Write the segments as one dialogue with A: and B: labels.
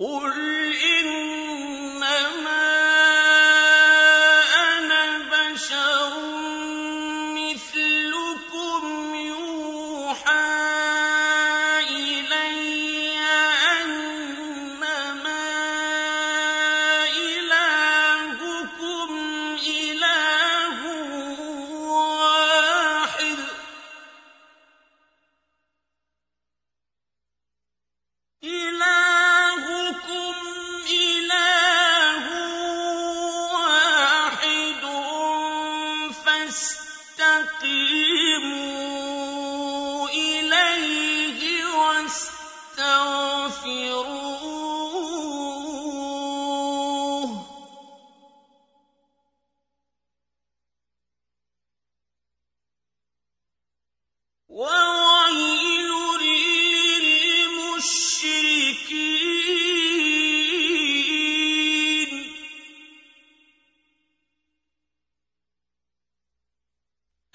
A: قل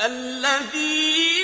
A: الذين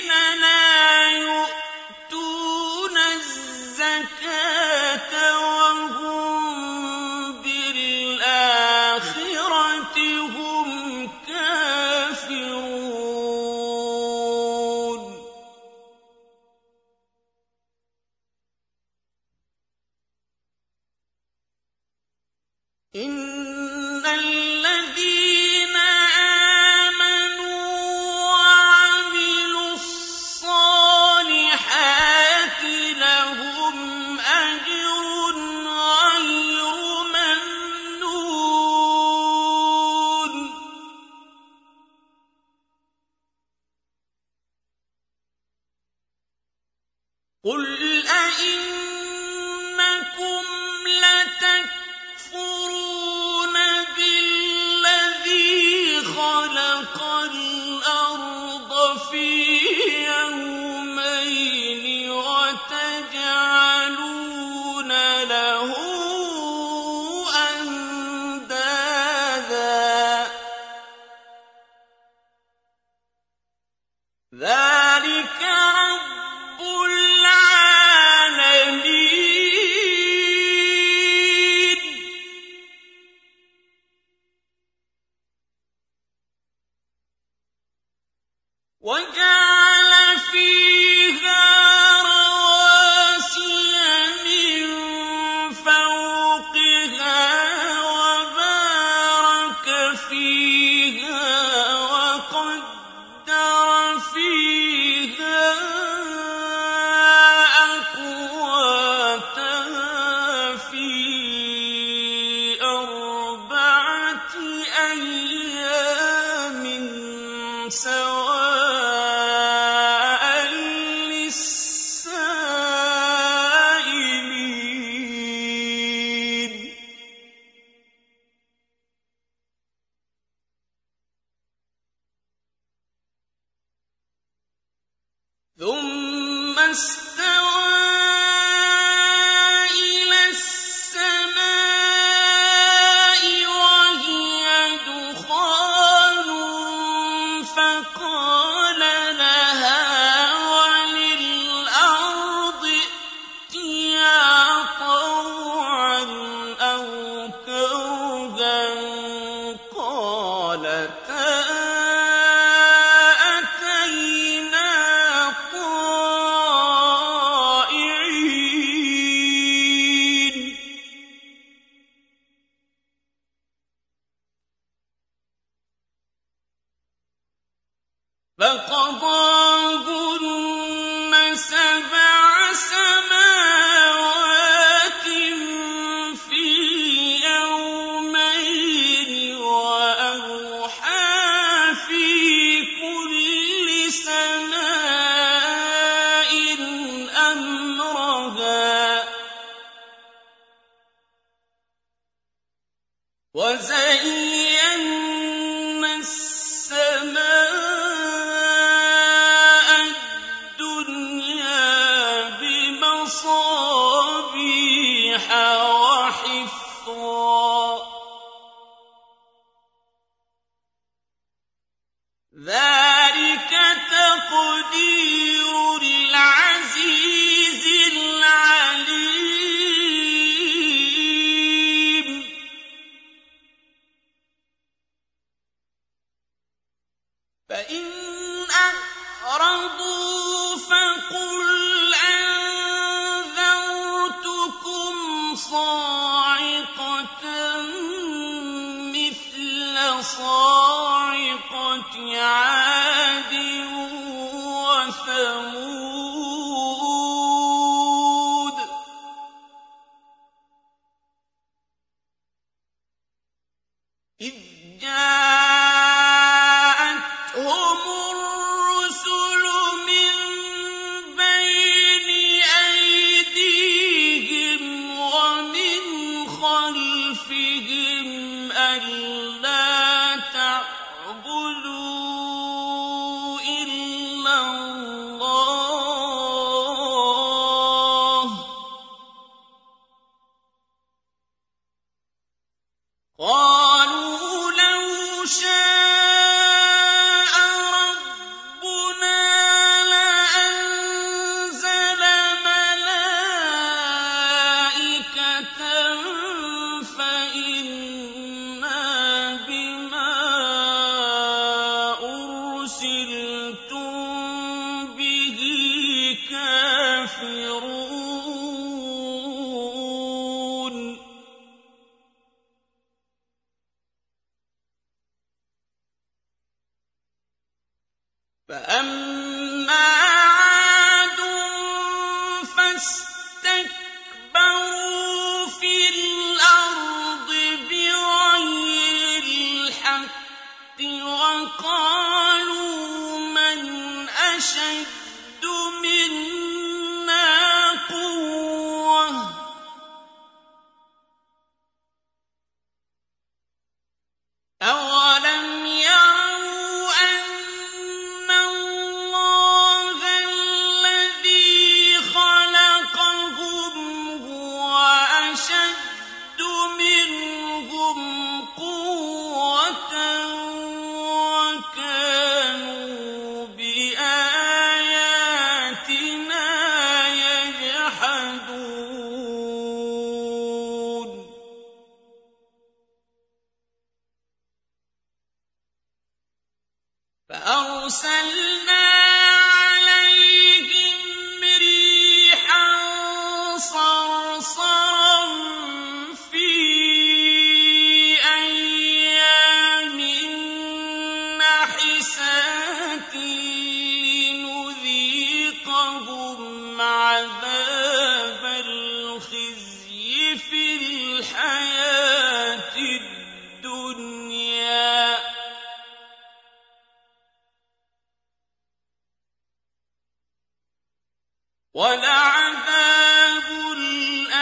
A: عَذَابُ الْآخِرَةِ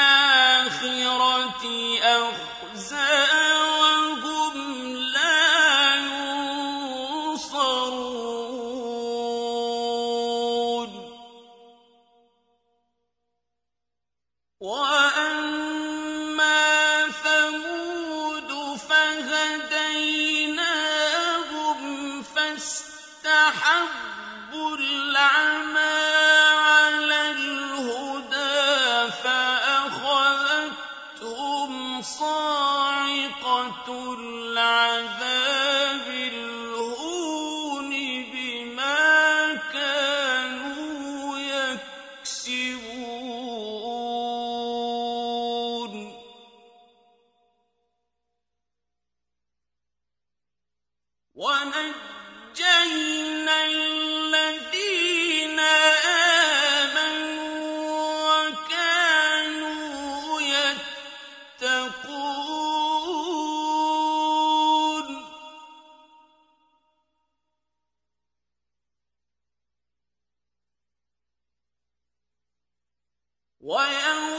A: أَخْزَىٰ وَيَوْمَ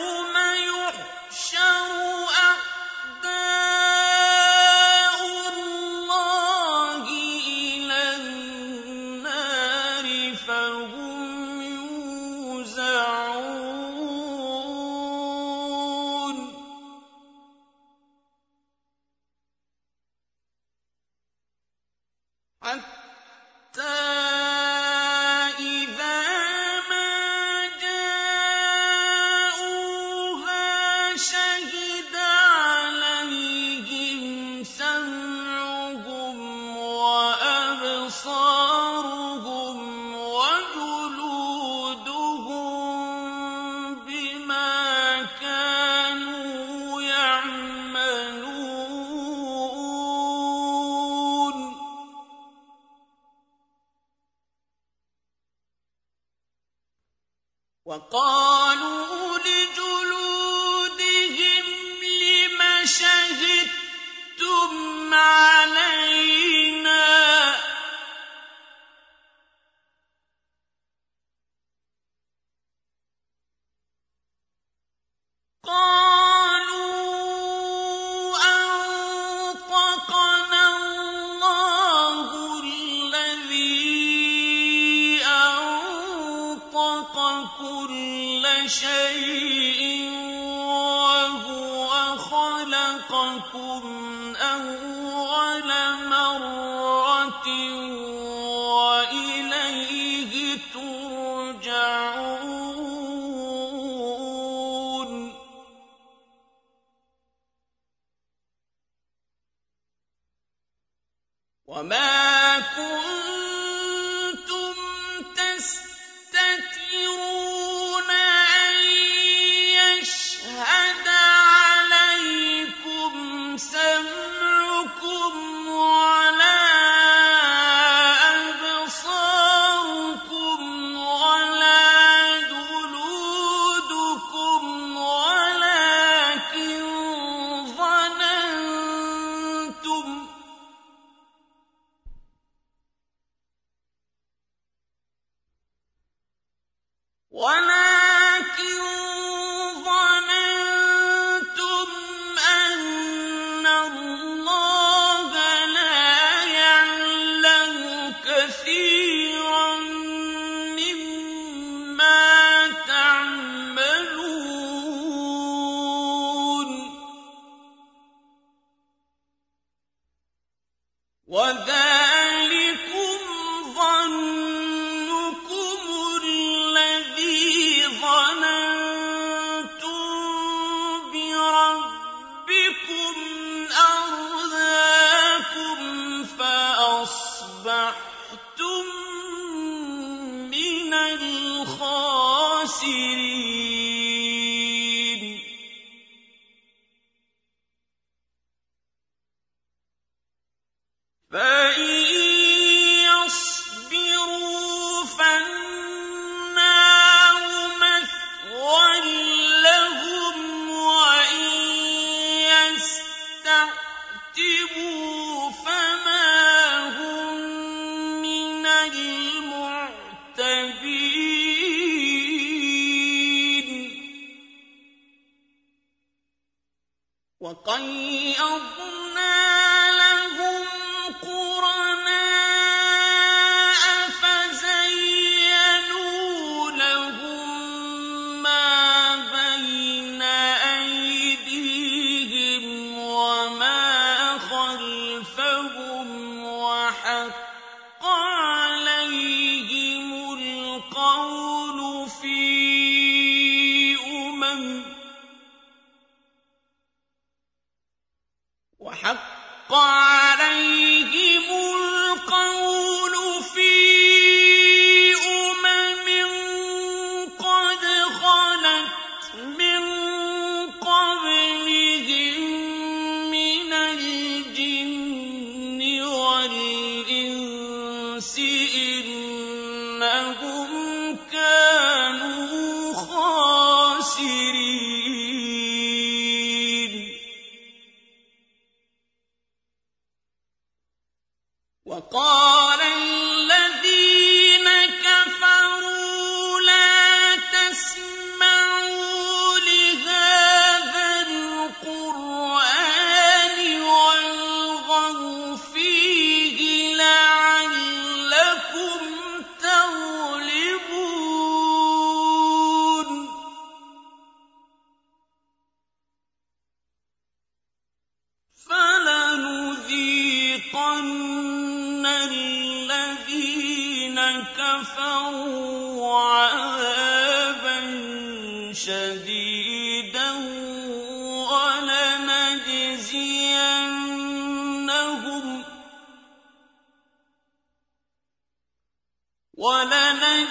A: إنهم كانوا خاسرين.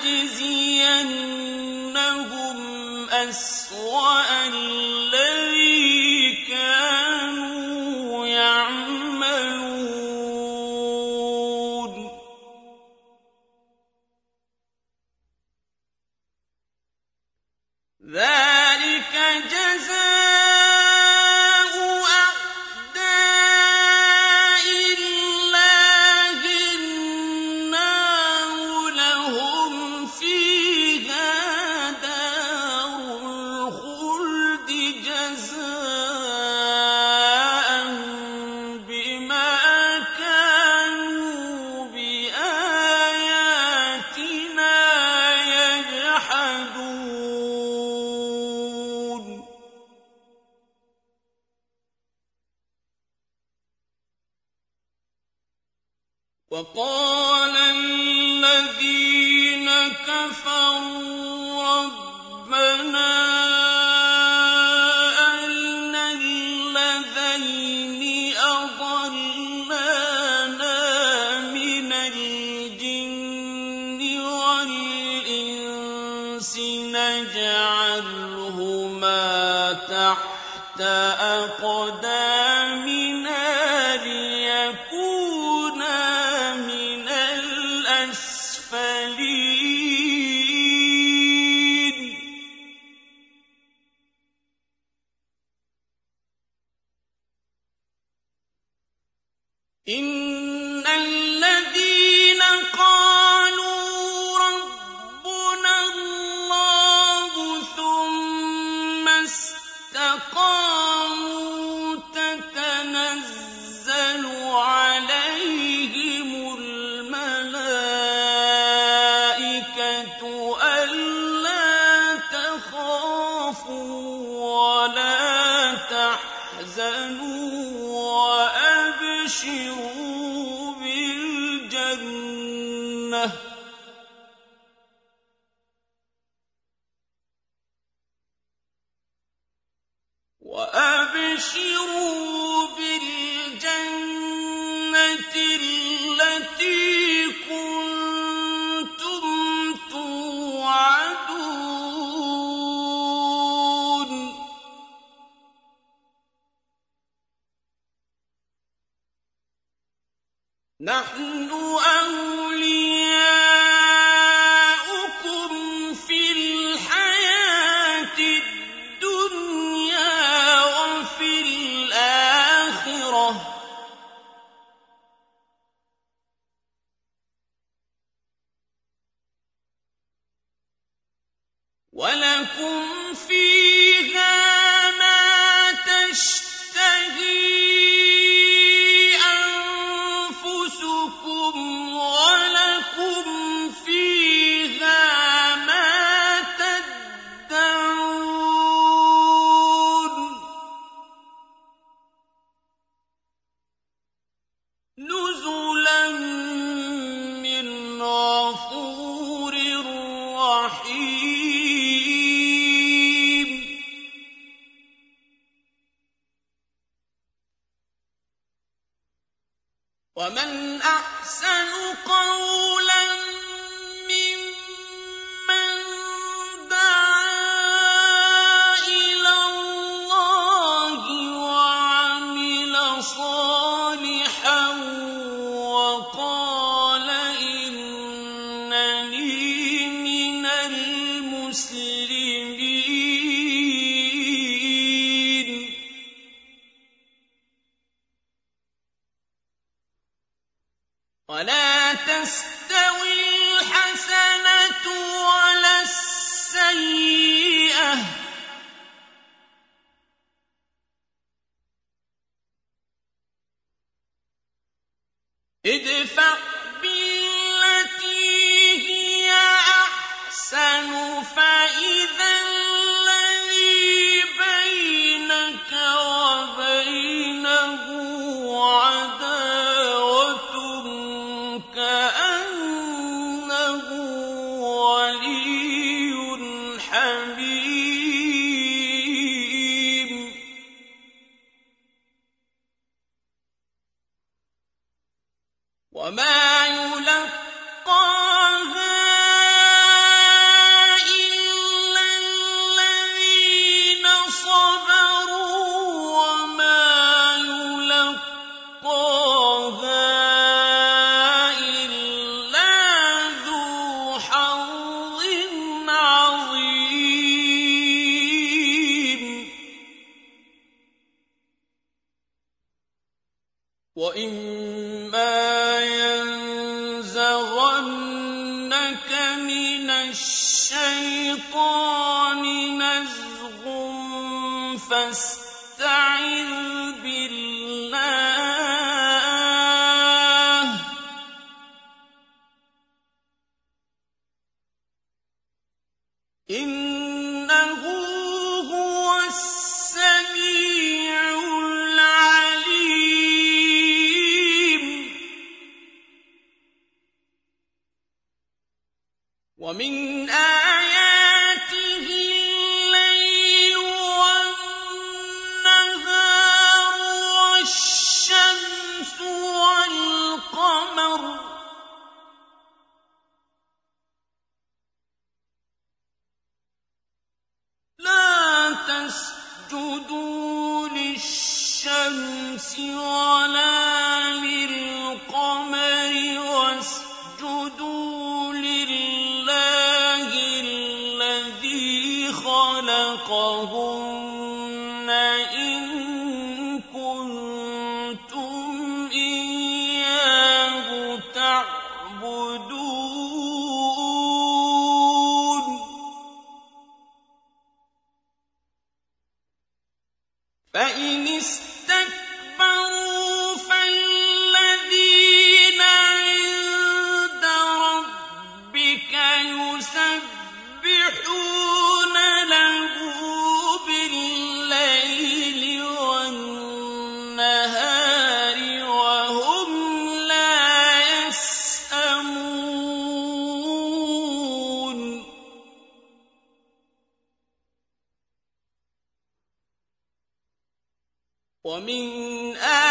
A: لَنَجْزِيَنَّهُمْ أَسْوَأَ الَّذِي كَانُوا يَعْمَلُونَ. ذَٰلِكَ أقدامنا نحن أولياء وما يلقاها ومن آياته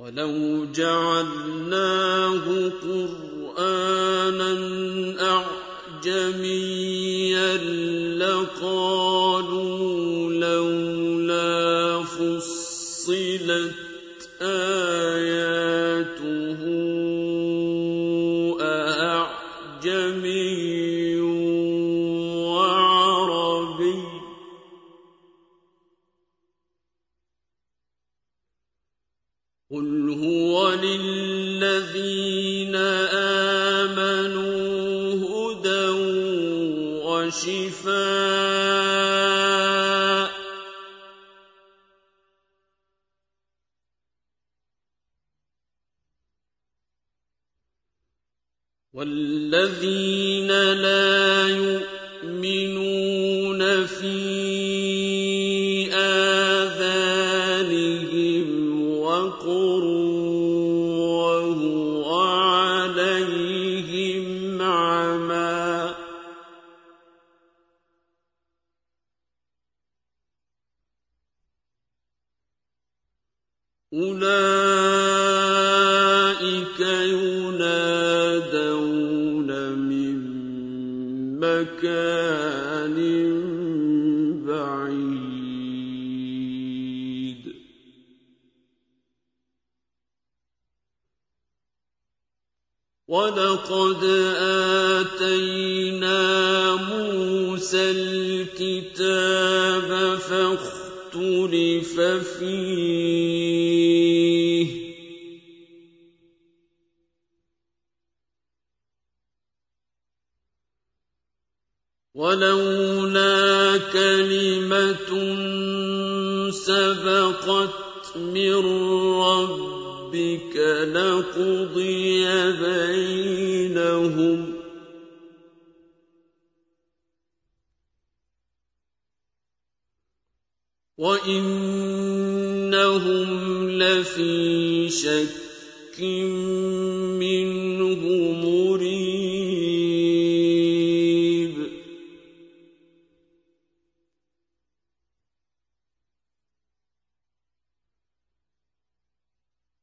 A: ولو جعلناه قرآنا أعجميا لقال أولئك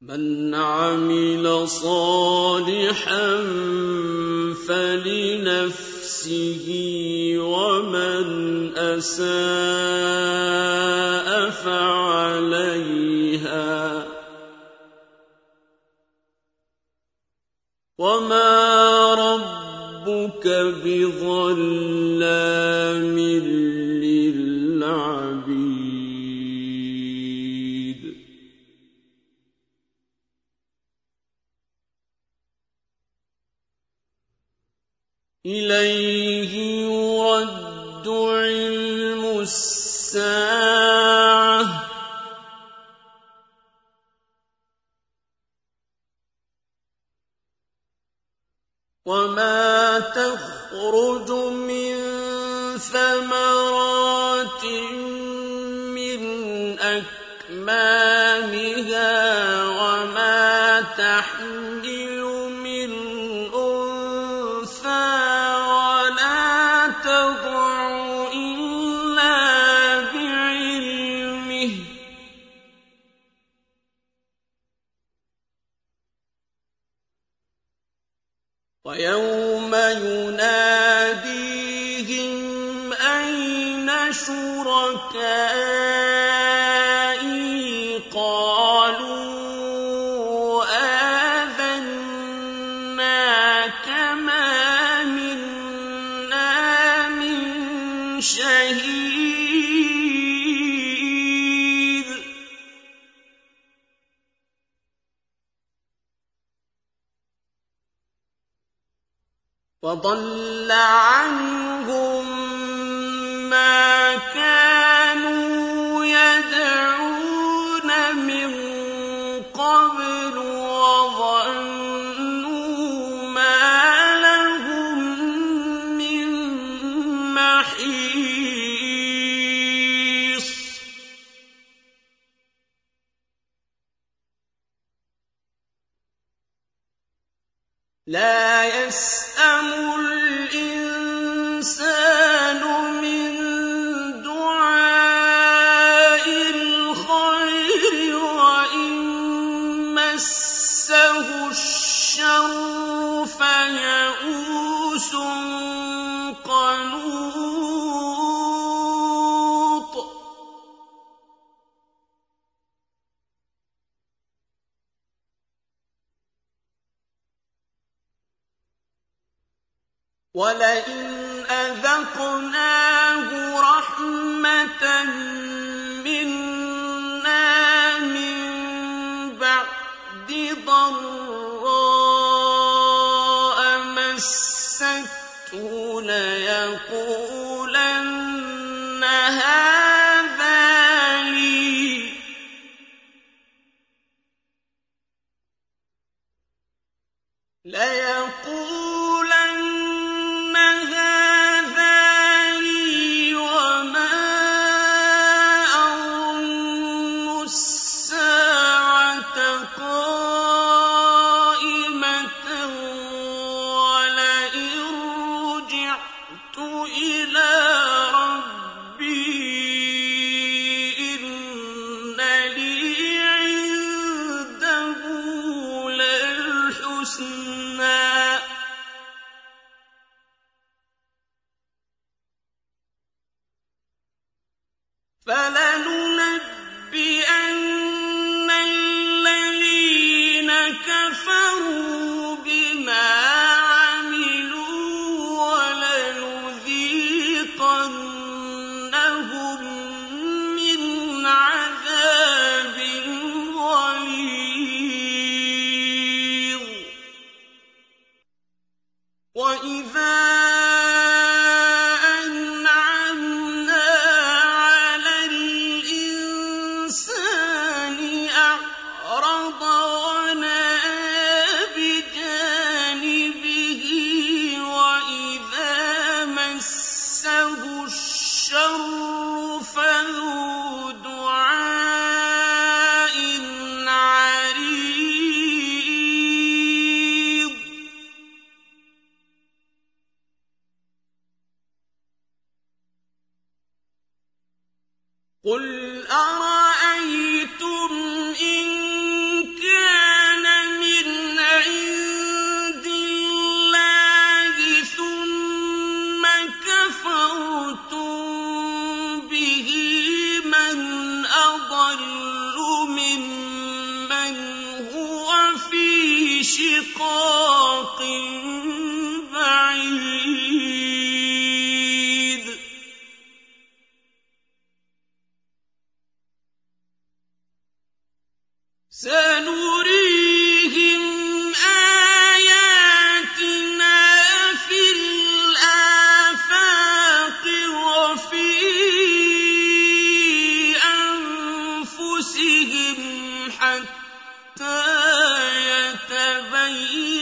A: من عمل صالحا فلنفسه ومن أساء فعليها. وما ربك بظلم الساعة. وما تخرج من ثمرات من أكمامها وما تحمل لَّا يَسْأَمُ الْإِنسَانُ حَتَّىٰ يَتَبَيَّنَ